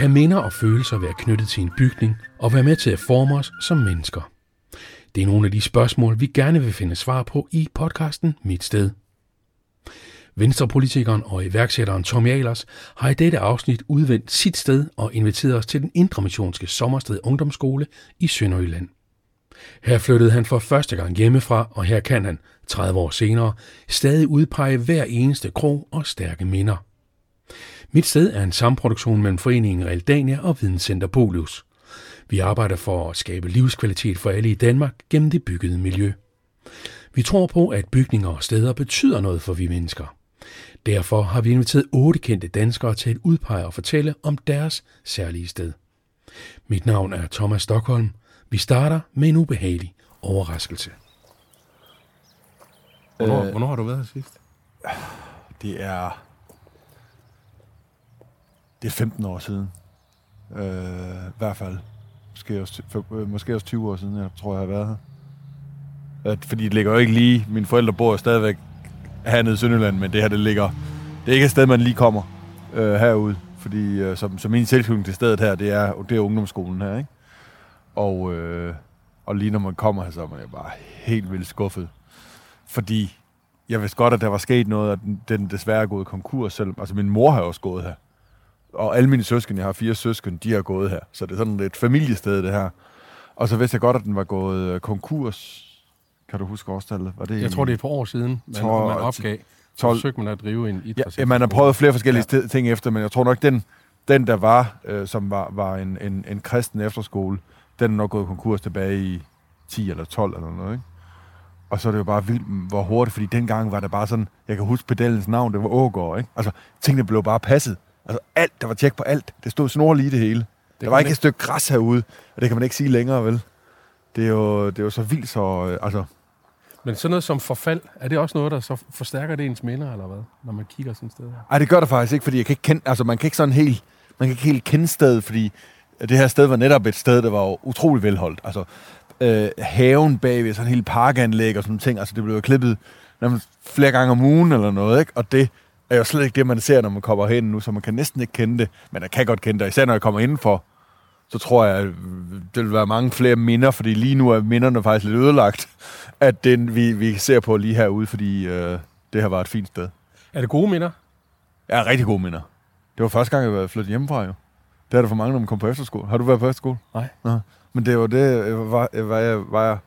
Kan minder og følelser være knyttet til en bygning og være med til at forme os som mennesker? Det er nogle af de spørgsmål, vi gerne vil finde svar på i podcasten Mit Sted. Venstrepolitikeren og iværksætteren Tom Ahlers har i dette afsnit udvendt sit sted og inviteret os til den indremissionske sommersted ungdomsskole i Sønderjylland. Her flyttede han for første gang hjemmefra, og her kan han, 30 år senere, stadig udpege hver eneste krog og stærke minder. Mit sted er en samproduktion mellem foreningen Realdania og Videnscenter Polius. Vi arbejder for at skabe livskvalitet for alle i Danmark gennem det byggede miljø. Vi tror på, at bygninger og steder betyder noget for vi mennesker. Derfor har vi inviteret otte kendte danskere til at udpege og fortælle om deres særlige sted. Mit navn er Thomas Stockholm. Vi starter med en ubehagelig overraskelse. Hvornår, øh, hvornår har du været her sidst? Det er... Det er 15 år siden. Øh, I hvert fald. Måske også, for, øh, måske også 20 år siden, jeg tror, jeg har været her. At, fordi det ligger jo ikke lige... Mine forældre bor stadigvæk hernede i Sønderland, men det her, det ligger... Det er ikke et sted, man lige kommer øh, herude. Fordi øh, som, som min tilknytning til stedet her, det er, det er ungdomsskolen her, ikke? Og, øh, og lige når man kommer her, så er man bare helt vildt skuffet. Fordi jeg vidste godt, at der var sket noget, at den, den desværre er gået konkurs. Selv, altså min mor har også gået her. Og alle mine søsken, jeg har fire søsken, de har gået her. Så det er sådan et familiested, det her. Og så vidste jeg godt, at den var gået øh, konkurs. Kan du huske årstallet? Var det jeg tror, det er et par år siden, man, tror, man opgav. 12. Så man at drive en idræts. Ja, man har prøvet flere forskellige ja. ting efter, men jeg tror nok, den, den der var, øh, som var, var en, en, en kristen efterskole, den er nok gået konkurs tilbage i 10 eller 12 eller noget, ikke? Og så er det jo bare vildt, hvor hurtigt, fordi dengang var det bare sådan, jeg kan huske pedellens navn, det var Ågård, ikke? Altså, tingene blev bare passet. Altså, alt, der var tjek på alt. Det stod snorlig i det hele. Det der var ikke et stykke græs herude, og det kan man ikke sige længere, vel? Det er jo, det er jo så vildt, så... Øh, altså, men sådan noget som forfald, er det også noget, der så forstærker det ens minder, eller hvad? Når man kigger sådan et sted? Nej, det gør det faktisk ikke, fordi jeg kan ikke kende, altså man kan ikke sådan helt, man kan ikke helt kende stedet, fordi det her sted var netop et sted, der var utrolig velholdt. Altså, øh, haven bagved, sådan en helt parkanlæg og sådan ting, altså det blev jo klippet flere gange om ugen eller noget, ikke? Og det er jo slet ikke det, man ser, når man kommer hen nu, så man kan næsten ikke kende det, men jeg kan godt kende det, især når jeg kommer indenfor, så tror jeg, at det vil være mange flere minder, fordi lige nu er minderne faktisk lidt ødelagt, at den, vi, vi ser på lige herude, fordi øh, det her var et fint sted. Er det gode minder? Ja, rigtig gode minder. Det var første gang, jeg var flyttet hjemmefra jo. Det er der for mange, når man kommer på efterskole. Har du været på efterskole? Nej. Nå. Men det var det, var, var, jeg, var jeg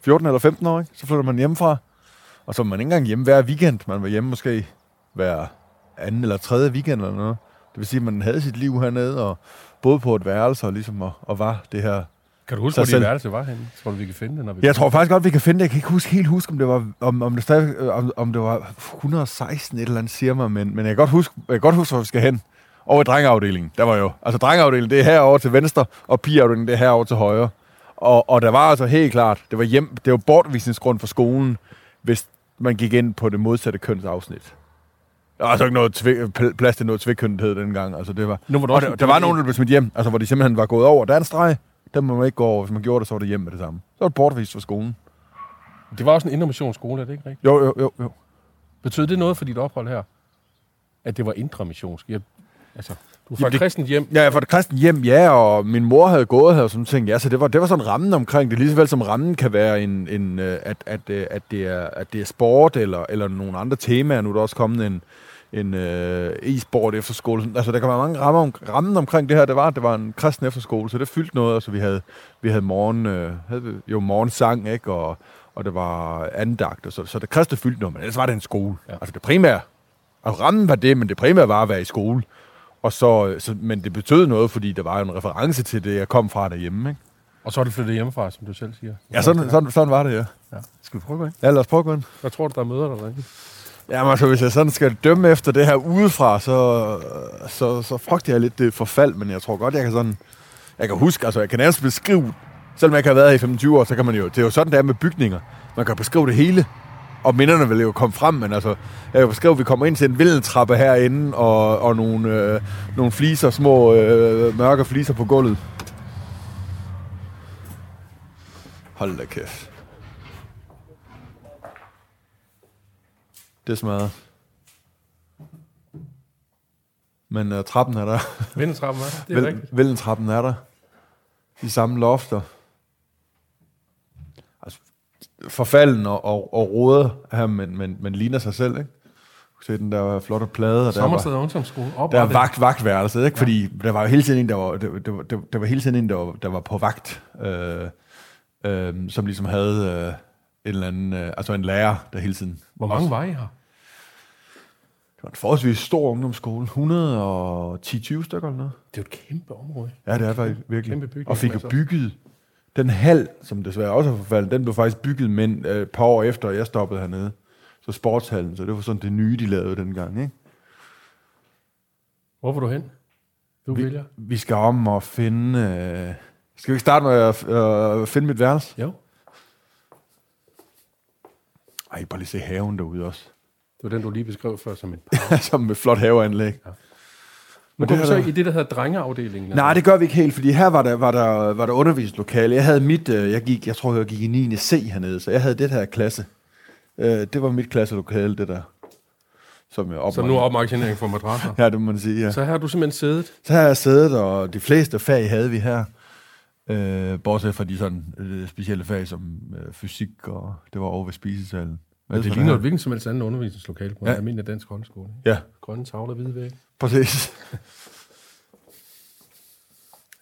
14 eller 15 år, ikke? så flytter man hjemmefra. Og så var man ikke engang hjemme hver weekend. Man var hjemme måske hver anden eller tredje weekend eller noget. Det vil sige, at man havde sit liv hernede, og boede på et værelse, og ligesom og, og var det her kan du huske, hvor dit værelse var henne? Tror du, vi kan finde det? Når vi jeg tror faktisk godt, vi kan finde det. Jeg kan ikke huske, helt huske, om det var, om, om det stadig, om, om det var 116 et eller andet, siger mig, men, men jeg kan godt huske, jeg kan godt huske, hvor vi skal hen. Over i drengeafdelingen. Der var jo, altså drengeafdelingen, det er herovre til venstre, og pigeafdelingen, det er herovre til højre. Og, og der var altså helt klart, det var, hjem, det var bortvisningsgrund for skolen, hvis man gik ind på det modsatte kønsafsnit. Der var altså ikke noget tv- plads til noget tvikkønnethed dengang. Altså, det var, nu var der, også, der, der var nogen, der blev smidt hjem, altså, hvor de simpelthen var gået over. Der er en streg, den må man ikke gå over. Hvis man gjorde det, så var det hjem med det samme. Så var det bortvist fra skolen. Det var også en indermissionsskole, er det ikke rigtigt? Jo, jo, jo. jo. Betød det noget for dit ophold her? At det var intramissionsk? Jeg, altså, du var fra kristent hjem? Ja, jeg var fra kristent hjem, ja, og min mor havde gået her og sådan ting. Ja, så det var, det var sådan rammen omkring det. Lige så vel som rammen kan være, en, en, øh, at, at, øh, at, det er, at det er sport eller, eller nogle andre temaer. Nu er der også kommet en, en øh, e-sport efterskole. Altså, der kan være mange rammer om, rammen omkring det her. Det var, det var en kristen efterskole, så det fyldte noget. Altså, vi havde, vi havde morgen, øh, havde vi, jo morgensang, ikke? Og, og det var andagt, og så, så det kristne fyldte noget, men ellers var det en skole. Ja. Altså, det primære, altså rammen var det, men det primære var at være i skole. Og så, så, men det betød noget, fordi der var en reference til det, jeg kom fra derhjemme, ikke? Og så er det flyttet hjemmefra, som du selv siger. Ja, sådan, sådan, sådan var det, ja. ja. Skal vi prøve at gå ind? Ja, lad os prøve at gå ind. Hvad tror du, der møder dig derinde? Jamen altså, hvis jeg sådan skal dømme efter det her udefra, så, så, så frygter jeg lidt det forfald, men jeg tror godt, jeg kan sådan... Jeg kan huske, altså jeg kan nærmest beskrive, selvom jeg ikke har været her i 25 år, så kan man jo... Det er jo sådan, det er med bygninger. Man kan beskrive det hele, og minderne vil jo komme frem, men altså, jeg kan beskrive, at vi kommer ind til en vildentrappe herinde, og, og nogle, øh, nogle fliser, små øh, mørke fliser på gulvet. Hold da kæft. Det smadret. Men uh, trappen er der. Vindetrappen, hva'? det er Vel, rigtigt. Vældentrappen er der. De samme lofter. Altså, forfalden og, og, og rodet her, men, men, men ligner sig selv, ikke? Se den der flotte plade, og der var, Sommersted Ungdomsskole. der er Oprettet. vagt, vagtværelset, ikke? Fordi der var jo hele tiden en, der var, der, der, der, der var hele tiden en, der var, der var på vagt, øh, øh, som ligesom havde øh, en eller anden, øh, altså en lærer, der hele tiden... Hvor mange var I her? Det var en forholdsvis stor ungdomsskole, 110-20 stykker eller noget. Det er jo et kæmpe område. Ja, det er faktisk virkelig. Kæmpe bygning, og fik jo altså. bygget den hal, som desværre også er forfaldet, den blev faktisk bygget men, øh, et par år efter, jeg stoppede hernede. Så sportshallen, så det var sådan det nye, de lavede dengang. Ikke? Hvor vil du hen? Du Vi, vælger. vi skal om og finde... Øh, skal vi ikke starte med at øh, finde mit værelse? Jo. Ej, bare lige se haven derude også. Det var den, du lige beskrev før som et par. som et flot haveanlæg. Nu Men går vi så der- i det, der hedder drengeafdelingen. Nej, det gør vi ikke helt, fordi her var der, var der, var der undervisningslokale. Jeg havde mit, øh, jeg gik, jeg tror, jeg gik i 9. C hernede, så jeg havde det her klasse. Øh, det var mit klasselokale, det der. Som jeg Så opmåtte. nu er opmagasinering for madrasser. Ja, det må man sige, ja. Så her har du simpelthen siddet. Så har jeg siddet, og de fleste fag havde vi her. Øh, bortset fra de sådan øh, specielle fag som øh, fysik, og det var over ved spisesalen. Men det var ligner et hvilken som helst andet undervisningslokale på Ja. en almindelig dansk ikke? Ja, Grønne tavler, hvide vægge. præcis.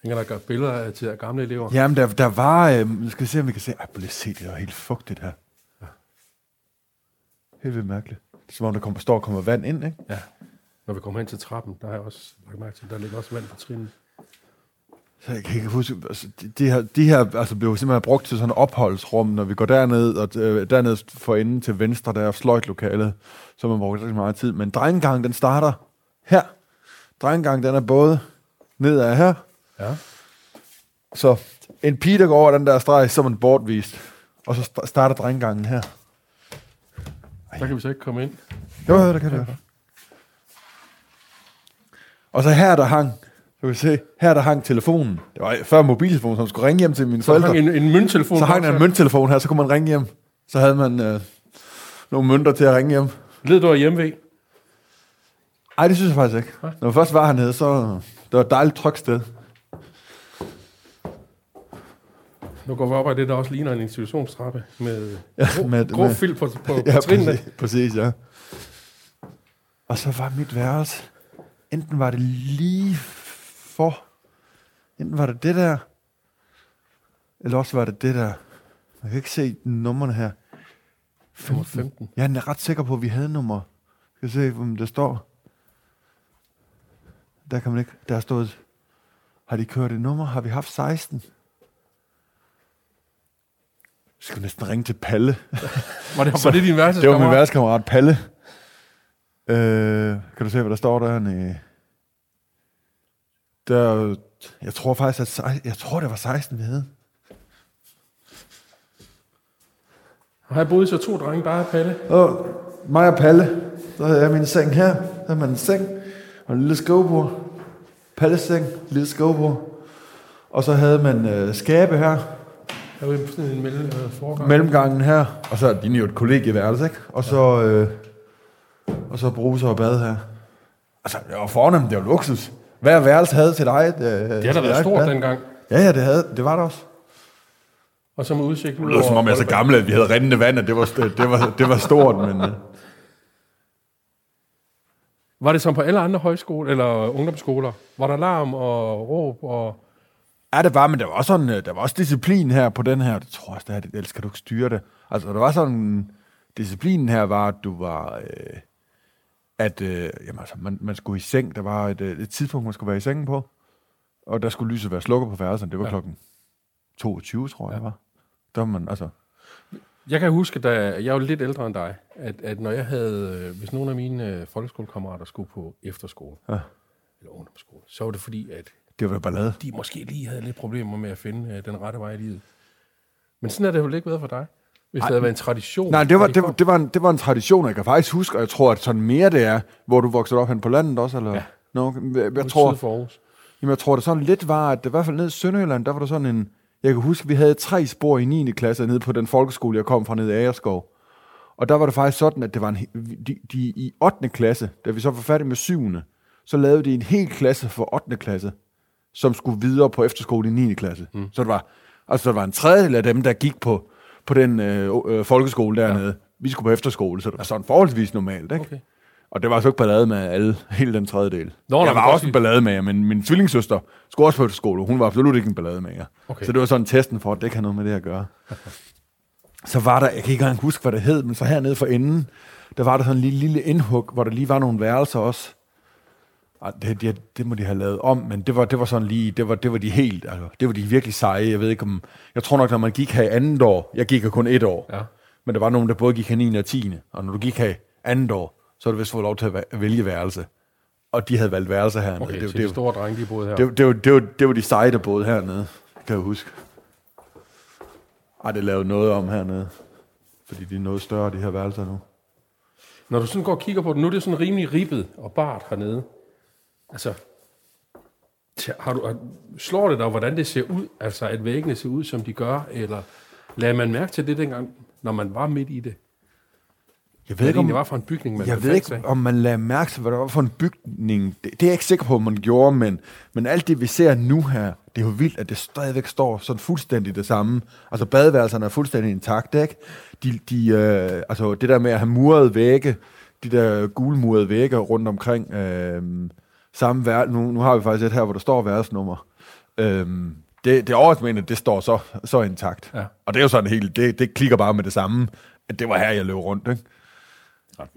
Hænger der gør billeder af til gamle elever? Jamen, der, der var... Øh, nu skal vi se, om vi kan se... Ej, prøv lige se, det er jo helt fugtigt her. Helt vildt mærkeligt. Det er som om, der kommer, står og kommer vand ind, ikke? Ja. Når vi kommer hen til trappen, der har jeg også lagt mærke til, der ligger også vand på trinene. Så jeg kan ikke huske, altså, de, de, her, de her altså, blev simpelthen brugt til sådan et opholdsrum, når vi går derned, og øh, derned for enden til venstre, der er fløjtlokalet, så man brugt rigtig meget tid. Men drengegang, den starter her. Drengegang, den er både ned ad her, Ja. så en pige, der går over den der streg, så er man bortvist. Og så st- starter drengegangen her. Der kan vi så ikke komme ind. Jo, jo, der kan det. Og så her, der hang, så kan vi se, her der hang telefonen. Det var før mobiltelefonen, som skulle ringe hjem til mine Så forældre. hang en, en mønttelefon. Så hang der en mønttelefon her, så kunne man ringe hjem. Så havde man øh, nogle mønter til at ringe hjem. Led du af hjemve? Ej, det synes jeg faktisk ikke. Når man først var hernede, så det var et dejligt trygt sted. Nu går vi op ad det, der også ligner en institutionstrappe med Ja, grå, med- grå med- fil på, på, på Ja, trinene. præcis, præcis, ja. Og så var mit værelse, enten var det lige for, enten var det det der, eller også var det det der. Jeg kan ikke se nummerne her. Nummer 15. Jeg er ret sikker på, at vi havde nummer. Skal vi se, om der står. Der kan man ikke. Der er stået. Har de kørt et nummer? Har vi haft 16? Jeg skal næsten ringe til Palle. Var det, var det din værelse? Det var min værtskammerat Palle. Øh, kan du se, hvad der står der? Nej. Der, jeg tror faktisk, at jeg tror, det var 16, vi havde. Har jeg boet så to drenge, bare Palle? Og mig og Palle, der havde jeg min seng her. Der har man en seng og en lille skrivebord. Palles seng, lille skrivebord. Og så havde man øh, skabe her, Jeg var sådan en mellem, øh, forgang. mellemgangen her. Og så er det jo et kollegieværelse, ikke? Og så, øh, og så bruser og bad her. Altså, det var fornemt, det var luksus. Hver værelse havde til dig. Øh, Det har da været stort dengang. Ja, ja, det, havde, det var det også. Og så med udsigt ud Det lød som om, jeg er så gammel, at vi havde rindende vand, og det var, det var, det var stort, men... Øh. Var det som på alle andre højskoler eller ungdomsskoler? Var der larm og råb og... Ja, det var, men der var også, sådan, øh, der var også disciplin her på den her. Det tror jeg det er, ellers kan du ikke styre det. Altså, der var sådan... Disciplinen her var, at du var... Øh, at øh, jamen, altså, man, man skulle i seng. Der var et, øh, et tidspunkt, man skulle være i sengen på. Og der skulle lyset være slukket på værelsen. Det var Ja. klokken 22, tror jeg, ja. var. Der var man, altså... Jeg kan huske, da jeg er jo lidt ældre end dig, at, at når jeg havde, øh, hvis nogle af mine øh, folkeskolekammerater skulle på efterskole, Ja. eller ungdomsskole, så var det fordi, at Det var ballade. de måske lige havde lidt problemer med at finde den rette vej i livet. Men sådan har det jo ikke været for dig, hvis Ej, det havde været en tradition. Nej, det var, det, var, det, var en, det var en tradition, jeg kan faktisk huske, og jeg tror, at sådan mere det er, hvor du voksede op hen på landet også, eller? Ja. No, jeg, jeg, tror, for Aarhus. Jamen, jeg tror, det sådan lidt var, at det, i hvert fald nede i Sønderjylland, der var der sådan en... Jeg kan huske, at vi havde tre spor i 9. klasse nede på den folkeskole, jeg kom fra nede i Agerskov. Og der var det faktisk sådan, at det var en, de, de, i 8. klasse, da vi så var færdige med 7. så lavede de en hel klasse for 8. klasse, som skulle videre på efterskole i 9. klasse. Mm. Så det var, altså der var en tredjedel af dem, der gik på, på den øh, øh, folkeskole dernede. Ja. Vi skulle på efterskole, så det var sådan forholdsvis normalt, ikke? Okay. Og det var så ikke ballade med alle, hele den tredjedel. Nå, jeg var også en ballade med, men min tvillingssøster skulle også på efterskole. Hun var absolut ikke en ballade med. Okay. Så det var sådan testen for, at det har noget med det at gøre. så var der, jeg kan ikke engang huske, hvad det hed, men så hernede for enden, der var der sådan en lille, lille indhug, hvor der lige var nogle værelser også. Ej, det, det, det må de have lavet om, men det var, det var sådan lige, det var, det var de helt, altså, det var de virkelig seje. Jeg ved ikke om, jeg tror nok, når man gik her i andet år, jeg gik her kun et år, Ja. men der var nogen, der både gik her 9. og 10. Og når du gik her i andet år, så var du vist fået lov til at vælge værelse. Og de havde valgt værelse hernede. Okay, det, det, det, de det, store drenge, de boede her. det, det, var, det, var, det var de seje, der boede hernede, kan jeg huske. Ej, det lavede noget om hernede. Fordi de er noget større, de her værelser nu. Når du sådan går og kigger på det, nu er det sådan rimelig ribbet og bart hernede. Altså, har du, har, slår det dig, hvordan det ser ud? Altså, at væggene ser ud, som de gør? Eller lader man mærke til det dengang, når man var midt i det? Jeg ved det ikke, om, egentlig var for en bygning, man jeg ved ikke, sig om man lader mærke til, hvad det var for en bygning. Det, det er jeg ikke sikker på, om man gjorde, men, men alt det, vi ser nu her, det er jo vildt, at det stadigvæk står sådan fuldstændig det samme. Altså badeværelserne er fuldstændig intakt, ikke? De, de, øh, altså det der med at have murede vægge, de der gulmurede vægge rundt omkring, øh, samme vær, nu, nu har vi faktisk et her, hvor der står værelsesnummer. Øh, det, det overrasker at det står så, så intakt. Ja. Og det er jo sådan helt, det, det klikker bare med det samme, at det var her, jeg løb rundt, ikke?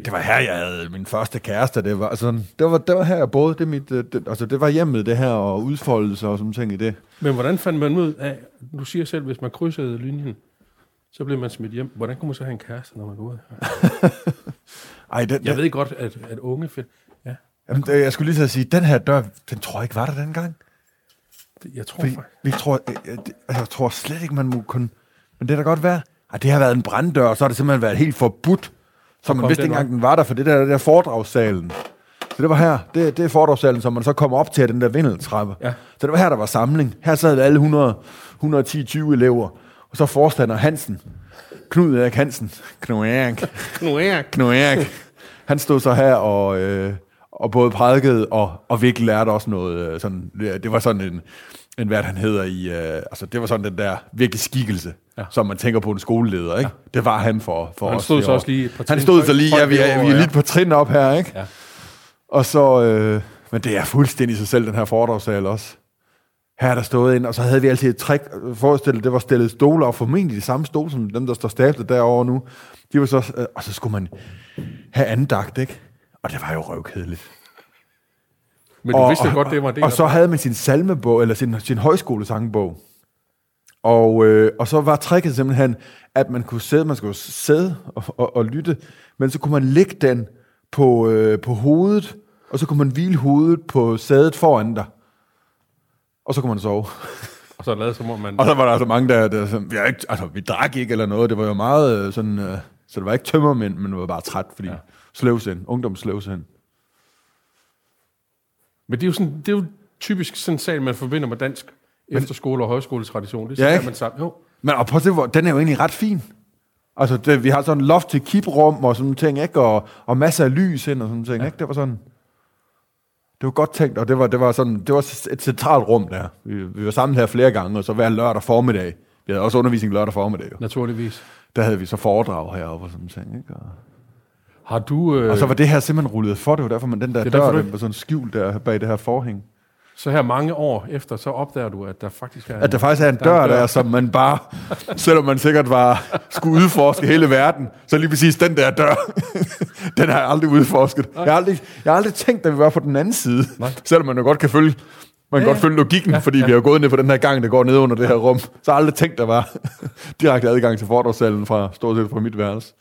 Det var her, jeg havde min første kæreste. Det var, altså, det var, det var her, jeg boede. Det, mit, øh, det, altså, det var hjemmet, det her, og udfoldelse og sådan ting i det. Men hvordan fandt man ud af, du siger selv, hvis man krydsede linjen, så blev man smidt hjem. Hvordan kunne man så have en kæreste, når man går ud? Ej, den, Jeg ved godt, at, at unge... Find, jamen, jeg skulle lige så sige, den her dør, den tror jeg ikke var der dengang. jeg tror Fordi, faktisk... vi tror, jeg, jeg, jeg tror slet ikke, man må kunne... Men det kan da godt være. Ej, det har været en branddør, og så har det simpelthen været helt forbudt. Så man kom vidste ikke engang, den var der, for det der, det der foredragssalen. Så det var her. Det, det er foredragssalen, som man så kommer op til af den der vindeltrappe. Ja. Så det var her, der var samling. Her sad alle 100, 110-20 elever. Og så forstander Hansen. Knud Erik Hansen. Knud Erik. Nu er jeg... Knud Erik. Han stod så her og, øh, og både prædikede og, og virkelig lærte også noget. Øh, sådan, det, var sådan en, en hvad han hedder i... Øh, altså, det var sådan den der virkelig skikkelse, Ja. som man tænker på en skoleleder, ikke? Ja. Det var han for, for han os. stod så også lige par Han stod så lige... Ja, vi er, vi er lidt på trin op her, ikke? Ja. Og så... Øh, men det er fuldstændig sig selv, den her foredragssal også. Her er der stået ind, og så havde vi altid et træk forestillet, det var stillet stole, og formentlig de samme stole, som dem, der står stablet derovre nu. De var så, øh, og så skulle man have andagt, ikke? Og det var jo røvkedeligt. Men du vidste jo godt, det var det. Og så havde man sin salmebog, eller sin, sin højskolesangbog. Og, øh, og så var tricket simpelthen, at man kunne sidde, man skulle sidde og, og, og lytte, men så kunne man lægge den på, øh, på hovedet, og så kunne man hvile hovedet på sædet foran dig. Og så kunne man sove. Og så lavede som om man... Og så var der altså mange, der, der sådan, vi, har ikke, altså, vi drak ikke eller noget. Det var jo meget øh, sådan, øh, så det var ikke tømmermænd, men det var bare træt, fordi ja. Sløvsind, ungdomssløvsind. Men det er jo, sådan, det er jo typisk sådan en sal, man forbinder med dansk efterskole- og højskoletradition. Det er ja, ikke? man sammen. Jo. Men og prøv at se, hvor- den er jo egentlig ret fin. Altså, det, vi har sådan loft til kiprum og sådan nogle ting, ikke? Og, og masser af lys ind og sådan nogle ting, ja. ikke? Det var sådan... Det var godt tænkt, og det var, det var, sådan, det var et centralt rum der. Vi, vi var sammen her flere gange, og så hver lørdag formiddag. Vi havde også undervisning lørdag formiddag. Jo. Naturligvis. Der havde vi så foredrag heroppe og sådan ting, ikke? Og, Har du... Øh, og så var det her simpelthen rullet for, det var derfor, man den der Det er dør, den var sådan skjult der bag det her forhæng. så her mange år efter, så opdager du, at der faktisk er... At der faktisk er en Der er dør en dør. der, som man bare, selvom man sikkert var, skulle udforske hele verden, så lige præcis den der dør, den har jeg aldrig udforsket. Jeg har aldrig, jeg har aldrig tænkt, at vi var på den anden side, Nej. selvom man jo godt kan følge, man kan Ja, godt følge logikken, Ja, fordi ja. vi har gået ned på den her gang, der går ned under det her rum. Så har jeg aldrig tænkt, der var direkte adgang til foredragssalen fra stort set fra mit værelse.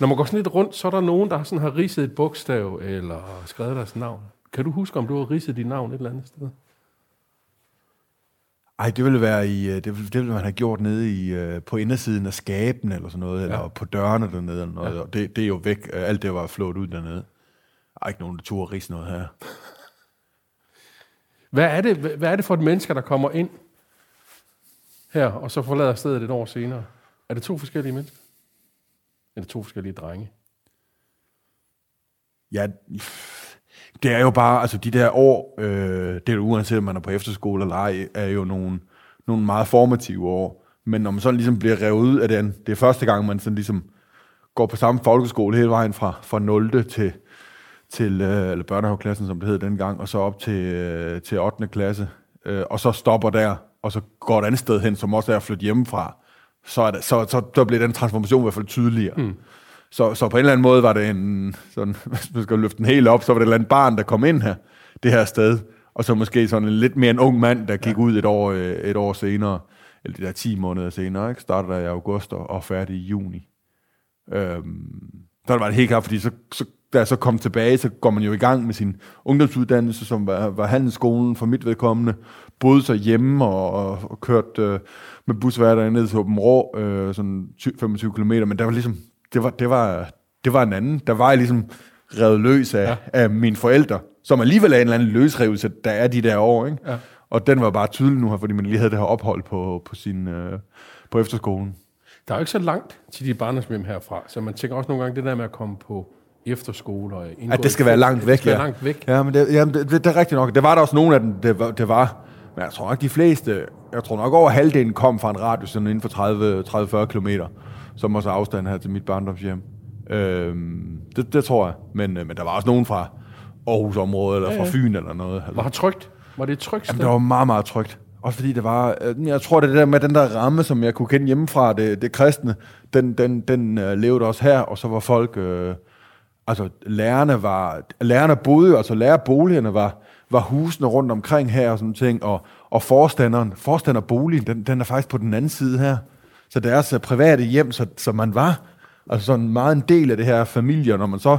Når man går sådan lidt rundt, så er der nogen, der sådan har ridset et bogstav, eller skrevet deres navn. Kan du huske, om du har ridset dit navn et eller andet sted? Ej, det ville være i, øh, det ville, det ville man have gjort nede i, øh, på indersiden af skaben eller sådan noget, eller på dørene dernede eller noget. Ja. Det, det er jo væk. Øh, Alt det var flået ud dernede. Der er ikke nogen, der turde rise noget her. Hvad er, det, hvad er det for et menneske, der kommer ind her, og så forlader stedet et år senere? Er det to forskellige mennesker? Eller to forskellige drenge? Ja, Det er jo bare, altså de der år, øh, det er jo uanset om man er på efterskole eller ej, er jo nogle, nogle meget formative år. Men når man sådan ligesom bliver revet ud af den, det er første gang, man sådan ligesom går på samme folkeskole hele vejen fra, fra 0. til, til øh, eller børnehaveklassen, som det hed dengang, og så op til, øh, til 8. klasse, øh, og så stopper der, og så går et andet sted hen, som også er at flytte hjemmefra, så, er det, så, så der bliver den transformation i hvert fald tydeligere. Mm. Så, så på en eller anden måde var det en, sådan, hvis man skal løfte den helt op, så var det et eller andet barn, der kom ind her, det her sted, og så måske sådan en lidt mere en ung mand, der gik ja. ud et år, øh, et år senere, eller de der 10 måneder senere, ikke? startede der i august og, og færdig i juni. Øhm, der var det helt klart, fordi så, så, da jeg så kom tilbage, så går man jo i gang med sin ungdomsuddannelse, som var, var handelsskolen for mit vedkommende, boede så hjemme og, og, og kørte øh, med bus hver dag ned til Åben Rå, øh, sådan 25 km, men der var ligesom, det var, det var, det var en anden. Der var jeg ligesom revet løs af, ja. af mine forældre, som alligevel er en eller anden løsrevelse, der er de der år, ikke? Ja. Og den var bare tydelig nu her, fordi man lige havde det her ophold på, på, sin, øh, på efterskolen. Der er jo ikke så langt til de barndomshjem herfra, så man tænker også nogle gange det der med at komme på efterskole og indgå At det skal være langt væk, det skal ja. langt væk. Ja, men det, jamen, det, det, det er rigtigt nok. Det var der også nogle af dem, det var, det var. Men jeg tror nok, de fleste, jeg tror nok over halvdelen kom fra en radius sådan inden for 30-40 km, som også afstand her til mit barndomshjem. Øhm, det, det tror jeg. Men, øh, men der var også nogen fra Aarhus-området, eller ja, ja. fra Fyn eller noget. Var det trygt? Var det trygt Jamen, det var meget, meget trygt. Også fordi det var, øh, jeg tror det der med den der ramme, som jeg kunne kende hjemmefra, det, det kristne, den, den, den uh, levede også her, og så var folk, uh, altså lærerne var, lærerne boede, altså lærerboligerne var, var husene rundt omkring her og sådan ting, og, og forstanderen, forstanderboligen, den, den er faktisk på den anden side her. Så deres uh, private hjem, så, så man var altså sådan meget en del af det her familie, når man så,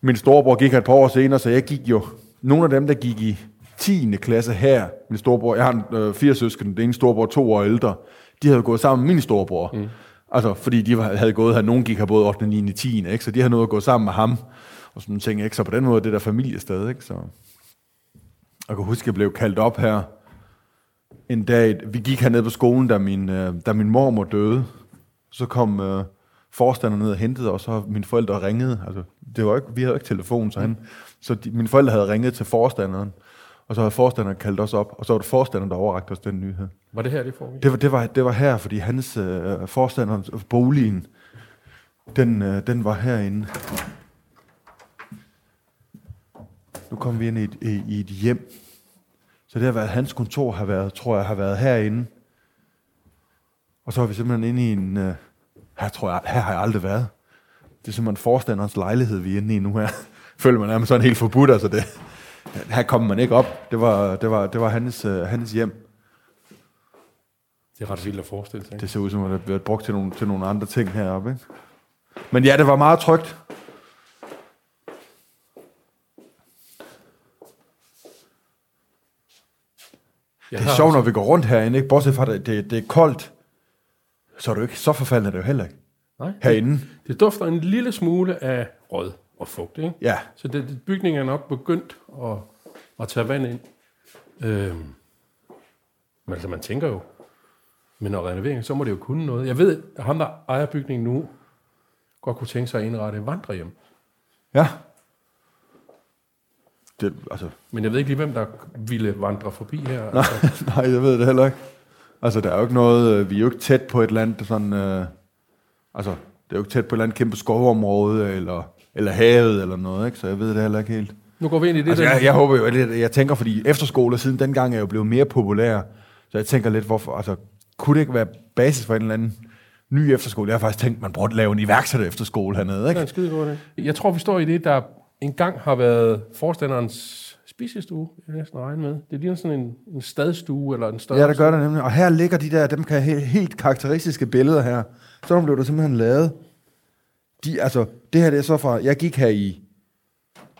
min storebror gik her et par år senere, så jeg gik jo, nogle af dem, der gik i 10. klasse her, min storebror, jeg har øh, fire søskende, det ene storebror to år ældre, de havde gået sammen med min storebror. Mm. Altså, fordi de havde gået her, nogen gik her både 8., 9., 10., ikke? så de havde noget at gå sammen med ham. Og sådan ting, ikke? Så på den måde, det der familiested, ikke? Så jeg kan huske, at jeg blev kaldt op her en dag. Vi gik hernede på skolen, da min, øh, da min mormor døde. Så kom øh, forstanderen ned og hentede os, og mine forældre ringede. Altså, det var ikke, vi havde ikke telefon, så, han, mm. så de, mine forældre havde ringet til forstanderen. Og så havde forstanderen kaldt os op, og så var det forstanderen, der overrakte os den nyhed. Var det her, det foregik? Det var, det var, det var her, fordi hans øh, forstanderens boligen, den, øh, den var herinde. Nu kom vi ind i et, i, et hjem. Så det har været, hans kontor har været, tror jeg, har været herinde. Og så er vi simpelthen inde i en... Øh, her, tror jeg, her har jeg aldrig været. Det er simpelthen forstanderens lejlighed, vi er inde i nu her. Føler man nærmest sådan helt forbudt, altså det her kom man ikke op. Det var, det var, det var hans, uh, hans hjem. Det er ret vildt at forestille sig. Det ser ud som, at det været brugt til nogle, til nogle andre ting heroppe. Ikke? Men ja, det var meget trygt. Det er sjovt, når vi går rundt herinde, ikke? bortset fra, at det, det er koldt, så er det jo ikke så forfaldende, det jo heller ikke. Nej, herinde. Det, det dufter en lille smule af rød og fugt. Ikke? Ja. Så det, bygningen er nok begyndt at, at tage vand ind. Øhm, men altså, man tænker jo, men når renovering, så må det jo kunne noget. Jeg ved, at ham, der ejer bygningen nu, godt kunne tænke sig at indrette et vandrehjem. Ja. Det, altså. Men jeg ved ikke lige, hvem der ville vandre forbi her. Nej, altså. nej, jeg ved det heller ikke. Altså, der er jo ikke noget, øh, vi er jo ikke tæt på et land, sådan, øh, altså, det er jo ikke tæt på et eller andet kæmpe skovområde, eller eller havet eller noget, ikke? så jeg ved det heller ikke helt. Nu går vi ind i det altså, der. Jeg, jeg håber jo, at jeg tænker, fordi efterskole siden dengang er jo blevet mere populær, så jeg tænker lidt, hvorfor, altså, kunne det ikke være basis for en eller anden ny efterskole? Jeg har faktisk tænkt, man burde lave en iværksætter efterskole hernede, ikke? Det er en skide god Jeg tror, vi står i det, der engang har været forstanderens spisestue, jeg næsten regne med. Det ligner sådan en, en stadstue eller en større... Ja, det gør det nemlig. Og her ligger de der, dem kan helt, helt karakteristiske billeder her. Så blev der simpelthen lavet de, altså, det her det er så fra, jeg gik her i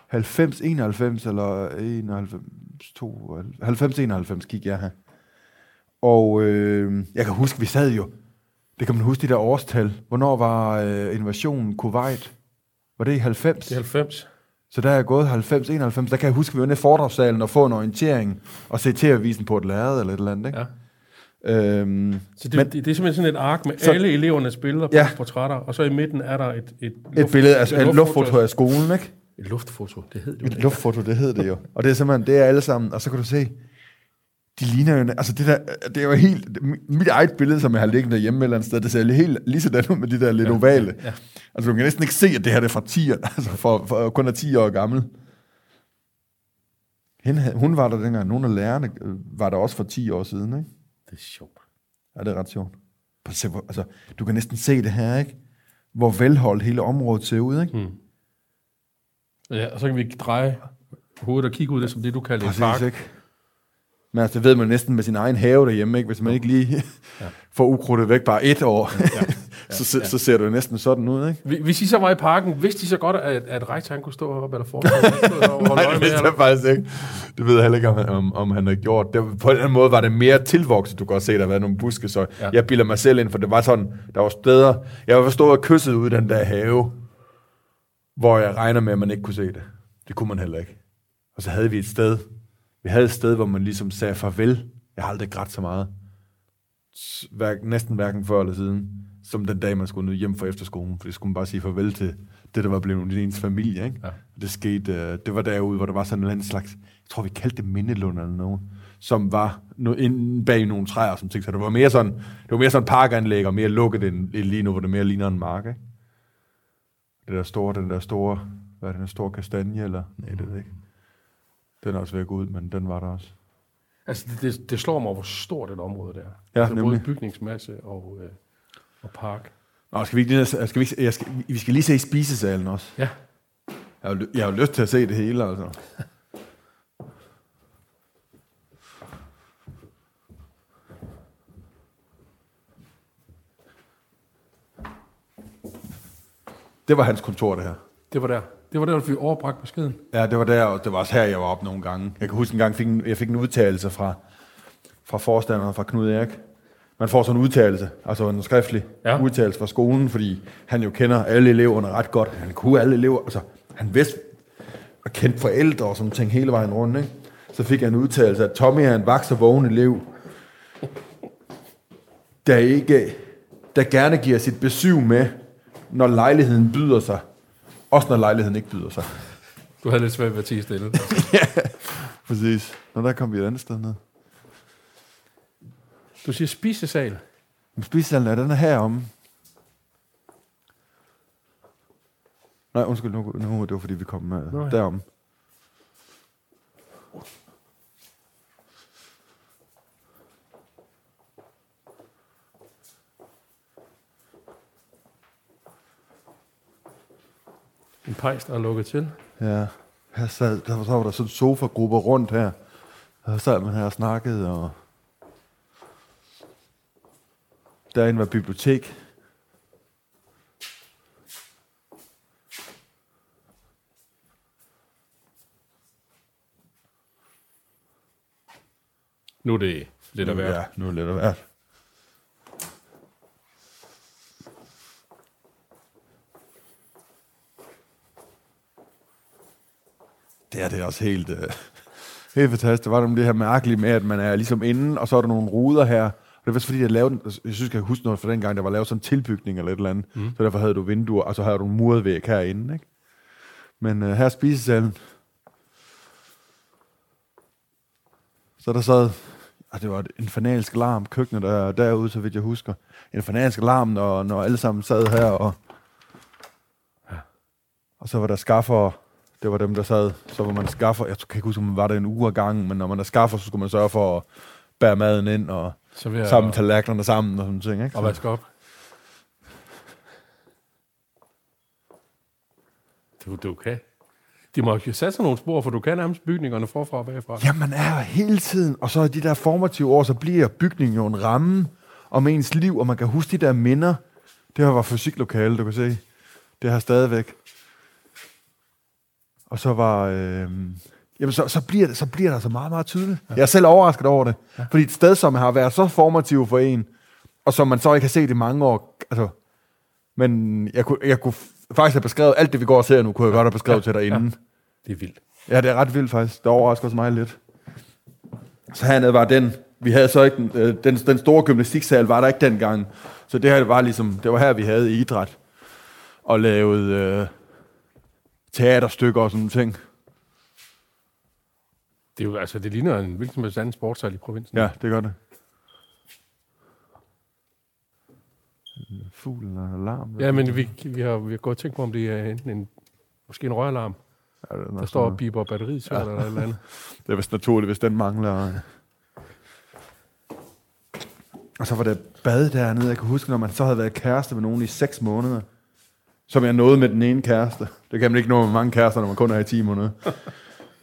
90, 91 eller 91, 90, 91 gik jeg her. Og øh, jeg kan huske, vi sad jo, det kan man huske, de der årstal. Hvornår var øh, invasionen Kuwait? Var det i 90? Det er 90. Så der er jeg gået 90, 91. Der kan jeg huske, at vi var nede i foredragssalen og få en orientering og se til-avisen på et lærred eller et eller andet. Ikke? Ja. Øhm, så det, men, det, det er simpelthen sådan et ark med så, alle elevernes billeder på ja. portrætter, og så i midten er der et... Et, et billede af et luftfoto af skolen, ikke? Et luftfoto, det hed det Et jo. luftfoto, det hed det jo. Og det er simpelthen, det er alle sammen. Og så kan du se, de ligner jo, altså det der, det er jo helt, mit eget billede, som jeg har liggende hjemme et eller andet sted, det ser helt lige sådan ud med de der lidt ja, ovale. Ja. Altså du kan næsten ikke se, at det her det er fra 10, altså for, for kun er 10 år gammel. Hende, hun var der dengang, nogle af lærerne øh, var der også for 10 år siden, ikke? Det er sjovt. Ja, det er ret sjovt. Altså, du kan næsten se det her, ikke? Hvor velholdt hele området ser ud, ikke? Ja, og så kan vi dreje hovedet og kigge ud det som det, du kalder en park. Ikke? Men altså, det ved man næsten med sin egen have derhjemme, ikke? Hvis man ikke lige ja. får ukrudtet væk bare et år, ja. så, så, så ser det jo næsten sådan ud, ikke? Hvi- Hvis I så var i parken, vidste I så godt, at, at rektor han kunne stå heroppe, eller holde Nej, det vidste jeg faktisk ikke. Det ved jeg heller ikke, om, han- om, om han har gjort. Det, var- på en eller anden måde var det mere tilvokset. Du kan godt se, der har været nogle buske, så ja. Ja. jeg bilder mig selv ind, for det var sådan, der var steder, jeg var stået og kysset ud i den der have, hvor jeg regner med, at man ikke kunne se det. Det kunne man heller ikke. Og så havde vi et sted, vi havde et sted, hvor man ligesom sagde farvel. Jeg har aldrig grædt så meget. Hver, næsten hverken før eller siden, som den dag, man skulle hjem fra efterskolen, for det skulle man bare sige farvel til det, der var blevet ens familie. Ikke? Ja. Det skete, øh, det var derude, hvor der var sådan en slags, jeg tror, vi kaldte det mindelund eller noget, som var no, inde bag nogle træer, som ting. Så det var mere sådan, det var mere sådan parkanlæg, og mere lukket end end lige nu, hvor det mere ligner en mark. Ikke? Det der store, den der store, hvad er det, den store kastanje, eller? Nej, det ved jeg ikke. Den er også ved at gå ud, men den var der også. Altså, det, det, det slår mig, hvor stort et område det er. Ja, altså, både nemlig. bygningsmasse og, øh, og park. Nå, skal vi, ikke, skal vi, ikke- jeg skal, vi skal lige se spisesalen også. Ja, Jeg har, jeg har lyst til at se det hele, altså. Det var hans kontor, det her. det var der. Det var der, vi overbragte beskeden. Ja, det var der, og det var også her, jeg var op nogle gange. Jeg kan huske en gang, fik en, jeg fik en udtalelse fra, fra forstanderen, fra Knud Erik. Man får sådan en udtalelse, altså en skriftlig. Ja. udtalelse fra skolen, fordi han jo kender alle eleverne ret godt. Han kunne alle elever, altså han vidste og kendte forældre og sådan ting hele vejen rundt. Ikke? Så fik jeg en udtalelse, at Tommy er en vaks og vågen elev, der ikke, der gerne giver sit besøg med, når lejligheden byder sig. Også når lejligheden ikke byder sig. Du havde lidt svært ved at tige stille. Præcis. Nå, der kom vi et andet sted ned. Du siger spisesal. Men spisesalen er den er heromme. Nej, undskyld, nu, nu det var fordi, vi kom uh, Nå ja. En pejs, der er lukket til. Ja, her sad, der, var- så var der sådan sofa-grupper rundt her. Og så sad man her og snakkede, og derinde var bibliotek. Nu er det lidt af hvert. Ja, nu er det lidt af hvert. Det er det er også helt, øh, helt fantastisk. Det var det det her mærkelige med, at man er ligesom inde, og så er der nogle ruder her. Og det var fordi, jeg lavede, jeg synes, jeg kan huske noget fra den gang, der var lavet sådan en tilbygning eller et eller andet. Mm. Så derfor havde du vinduer, og så havde du en muret væg herinde. Ikke? Men øh, her er spisesalen. Så der sad, og det var et infernalsk larm, køkkenet der, derude, så vidt jeg husker. En infernalsk larm, når, når alle sammen sad her, og, og så var der skaffer, det var dem, der sad, så var man skaffer, jeg kan ikke huske, om man var der en uge ad gangen, men når man er skaffer, så skulle man sørge for at bære maden ind, og Så vil jeg sammen tallerkenerne sammen, og sådan ting, ikke? og vaske op. Du, du kan. De må jo sætte sig nogle spor, for du kan nærmest bygningerne forfra og bagfra. Ja, man er hele tiden, og så i de der formative år, så bliver bygningen jo en ramme om ens liv, og man kan huske de der minder. Det her var fysiklokale, du kan se. Det her stadigvæk. Og så var... Øh, jamen, så, så, bliver det, så bliver det altså meget, meget tydeligt. Ja. Jeg er selv overrasket over det. Ja. Fordi et sted, som har været så formativt for en, og som man så ikke har set i mange år, altså... Men jeg kunne, jeg kunne faktisk have beskrevet alt det, vi går og ser nu, kunne jeg godt have beskrevet ja. til dig inden. Det er vildt. Ja, det er ret vildt faktisk. Det overrasker også mig lidt. Så hernede var den, vi havde så ikke, den, øh, den, den store gymnastiksal var der ikke dengang. Så det her var ligesom, det var her, vi havde idræt. Og lavede øh, teaterstykker og sådan nogle ting. Det, er jo, altså, det ligner en hvilken som helst anden sportshal i provinsen. Ja, det gør det. Fuglen og alarm. Ja, men vi, vi, har, vi har og tænkt på, om det er enten en, måske en røgalarm, Ja, det, er der står og biber batteriet, ja. eller eller andet. Det er vist naturligt, hvis den mangler. Og så var det bad dernede. Jeg kan huske, når man så havde været kæreste med nogen i 6 måneder. Som jeg nåede med den ene kæreste. Det kan man ikke nå med mange kærester, når man kun er i 10 måneder.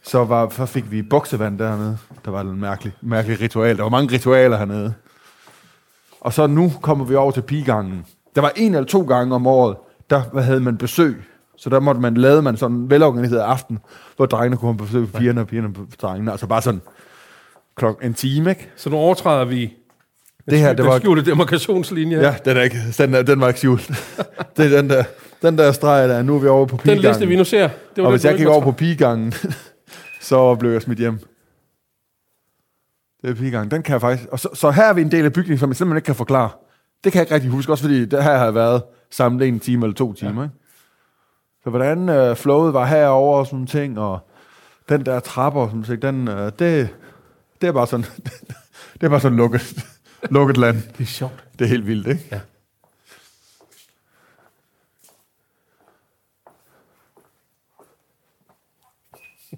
Så, var, så fik vi buksevand dernede. Der var en mærkelig, mærkelig ritual. Der var mange ritualer hernede. Og så nu kommer vi over til pigegangen. Der var en eller to gange om året, der havde man besøg. Så der måtte man lave man sådan en velorganiseret aften, hvor drengene kunne komme på besøg på pigerne, og pigerne på drengene. Altså bare sådan klok en time, ikke? Så nu overtræder vi Det her, det den var... skjulte demarkationslinje. Ja, den, er ikke, den, er, den var ikke skjult. det er den der, den der streg der. Nu er vi over på Den pigegangen. liste, vi nu ser, det var og den, hvis jeg gik over på pigegangen, så blev jeg smidt hjem. Det er pigegangen. Den kan jeg faktisk... Og så, så her er vi en del af bygningen, som jeg simpelthen ikke kan forklare. Det kan jeg ikke rigtig huske, også fordi der her har jeg været samlet en time eller to timer. Ja. Ikke? Så hvordan øh, flowet var herover og sådan nogle ting, og den der trapper sådan ting, den, øh, det, det er bare sådan, det er bare sådan lukket, lukket land. Det er sjovt. Det er helt vildt, ikke? Ja.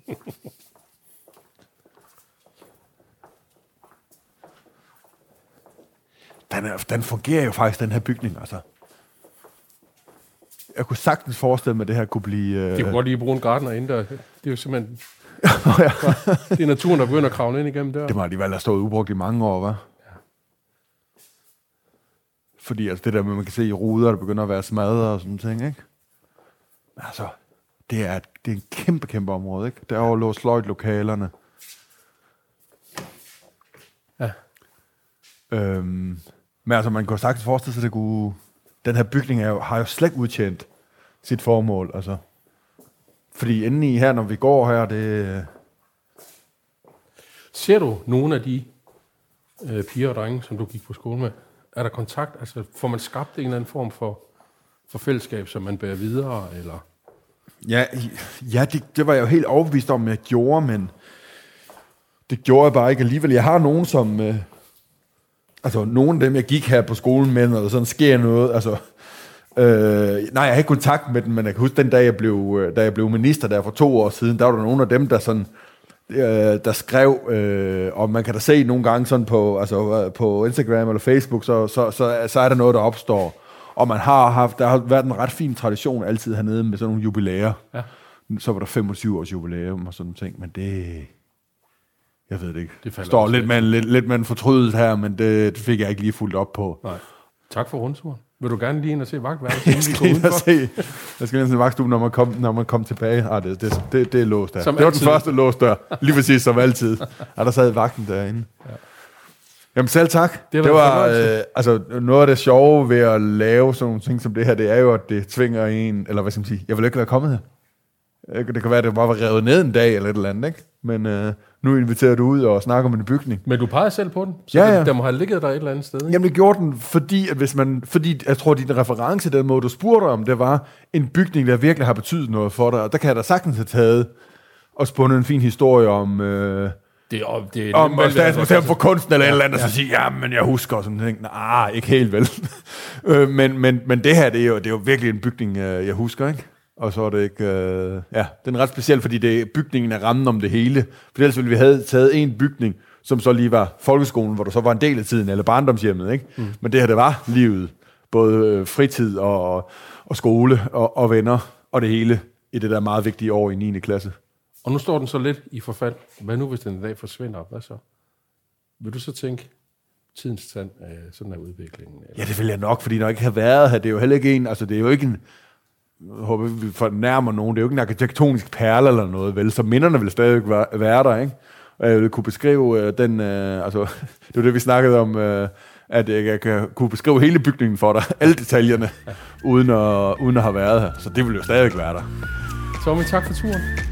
Den, er, den fungerer jo faktisk, den her bygning, altså. Jeg kunne sagtens forestille mig, at det her kunne blive... Øh, De kunne godt lige bruge en gartner ind der. Det er jo simpelthen... ja. Det er naturen, der begynder at kravle ind igennem der. Det må alligevel have stået ubrugt i mange år, hva'? Ja. Fordi altså, det der med, man kan se i ruder, der begynder at være smadret og sådan ting, ikke? Altså, det er, det er en kæmpe, kæmpe område, ikke? Derovre lå sløjt-lokalerne. Ja. Øhm, men altså, man kan sagtens forestille sig, at det kunne... Den her bygning er jo, har jo slet ikke udtjent sit formål, altså. Fordi inde i her, når vi går her, det... Ser du nogle af de øh, piger og drenge, som du gik på skole med? Er der kontakt? Altså, får man skabt en eller anden form for, for fællesskab, som man bærer videre? Eller? Ja, ja det, det var jeg jo helt overbevist om, at jeg gjorde, men det gjorde jeg bare ikke alligevel. Jeg har nogen, som... Øh, altså, nogen af dem, jeg gik her på skolen med, når der sådan sker noget, altså... Øh, nej, jeg har ikke kontakt med dem, men jeg kan huske den dag, jeg blev, øh, da jeg blev minister der for to år siden, der var der nogle af dem, der sådan øh, der skrev, øh, og man kan da se nogle gange sådan på, altså, øh, på Instagram eller Facebook, så, så, så, så er der noget, der opstår. Og man har haft, der har været en ret fin tradition altid hernede med sådan nogle jubilæer. Ja. Så var der 25 års jubilæum og sådan ting, men det... Jeg ved det ikke. Det falder står lidt væk. med, en, lidt, lidt med en fortrydelse her, men det, det fik jeg ikke lige fuldt op på. Nej. Tak for rundturen. Vil du gerne lige ind og se vagtværelset, Jeg skal ind og se. Jeg skal ind og se vagtstuen, når man kom, når man kom tilbage. Ah, det, det, det, det er låst der. Som det var altid. den første lås der. Lige præcis som altid. Og der sad vagten derinde. Ja. Jamen selv tak. Det var det var øh, altså, noget af det sjove ved at lave sådan nogle ting som det her, det er jo, at det tvinger en, eller hvad skal man sige, jeg vil ikke være kommet her. Det kan være, at det bare var revet ned en dag eller et eller andet, ikke? Men øh, nu inviterer du ud og snakker om en bygning. Men du peger selv på den, så Ja, ja. Den, den må have ligget der et eller andet sted. Ikke? Jamen det gjorde den, fordi, at hvis man, fordi jeg tror, din reference, den måde, du spurgte om, det var en bygning, der virkelig har betydet noget for dig. Og der kan jeg da sagtens have taget og spundet en fin historie om, øh, Det er, det er om Statsmuseum for Kunsten eller ja, et eller andet, ja. og så sige, ja, men jeg husker og sådan ting. Nej, ikke helt vel. Øh, men, men, men det her, det er, jo, det er jo virkelig en bygning, øh, jeg husker, ikke? Og så er det ikke... Øh, ja, den er ret speciel, fordi det bygningen er rammen om det hele. For ellers ville vi have taget en bygning, som så lige var folkeskolen, hvor der så var en del af tiden, eller barndomshjemmet, ikke? Mm. Men det her, det var livet. Både øh, fritid og, og skole og, og venner, og det hele i det der meget vigtige år i 9. klasse. Og nu står den så lidt i forfald. Hvad nu, hvis den en dag forsvinder? Hvad så? Vil du så tænke, tidens tand af sådan er udviklingen? Eller? Ja, det vil jeg nok, fordi når jeg ikke har været her, det er jo heller ikke en, altså det er jo ikke en, jeg håber vi fornærmer nogen, det er jo ikke en arkitektonisk perle eller noget, vel, så minderne vil stadig være, der, ikke? Og jeg vil kunne beskrive øh, den, øh, altså, det var det, vi snakkede om, øh, at jeg, jeg kan kunne beskrive hele bygningen for dig, alle detaljerne, uden at, uden at have været her, så det vil jo stadig være der. Tommy, tak for turen.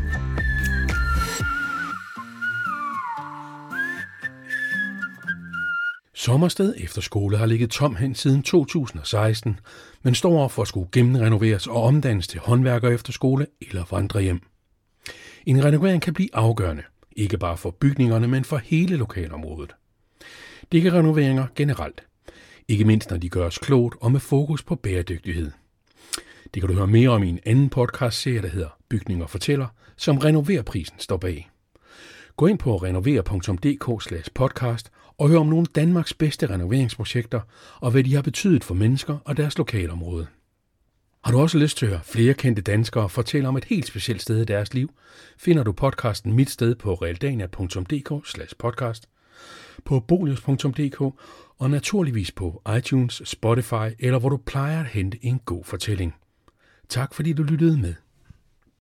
Sommersted Efterskole har ligget tom hen siden 2016, men står over for at skulle gennemrenoveres og omdannes til håndværker efterskole eller vandrehjem. En renovering kan blive afgørende, ikke bare for bygningerne, men for hele lokalområdet. Det kan renoveringer generelt, ikke mindst når de gøres klogt og med fokus på bæredygtighed. Det kan du høre mere om i en anden podcastserie, der hedder Bygninger fortæller, som Renoverprisen står bag. Gå ind på renover.dk podcast og hør om nogle af Danmarks bedste renoveringsprojekter og hvad de har betydet for mennesker og deres lokalområde. Har du også lyst til at høre flere kendte danskere fortælle om et helt specielt sted i deres liv, finder du podcasten Mit Sted på realdania.dk podcast, på bolius.dk og naturligvis på iTunes, Spotify eller hvor du plejer at hente en god fortælling. Tak fordi du lyttede med.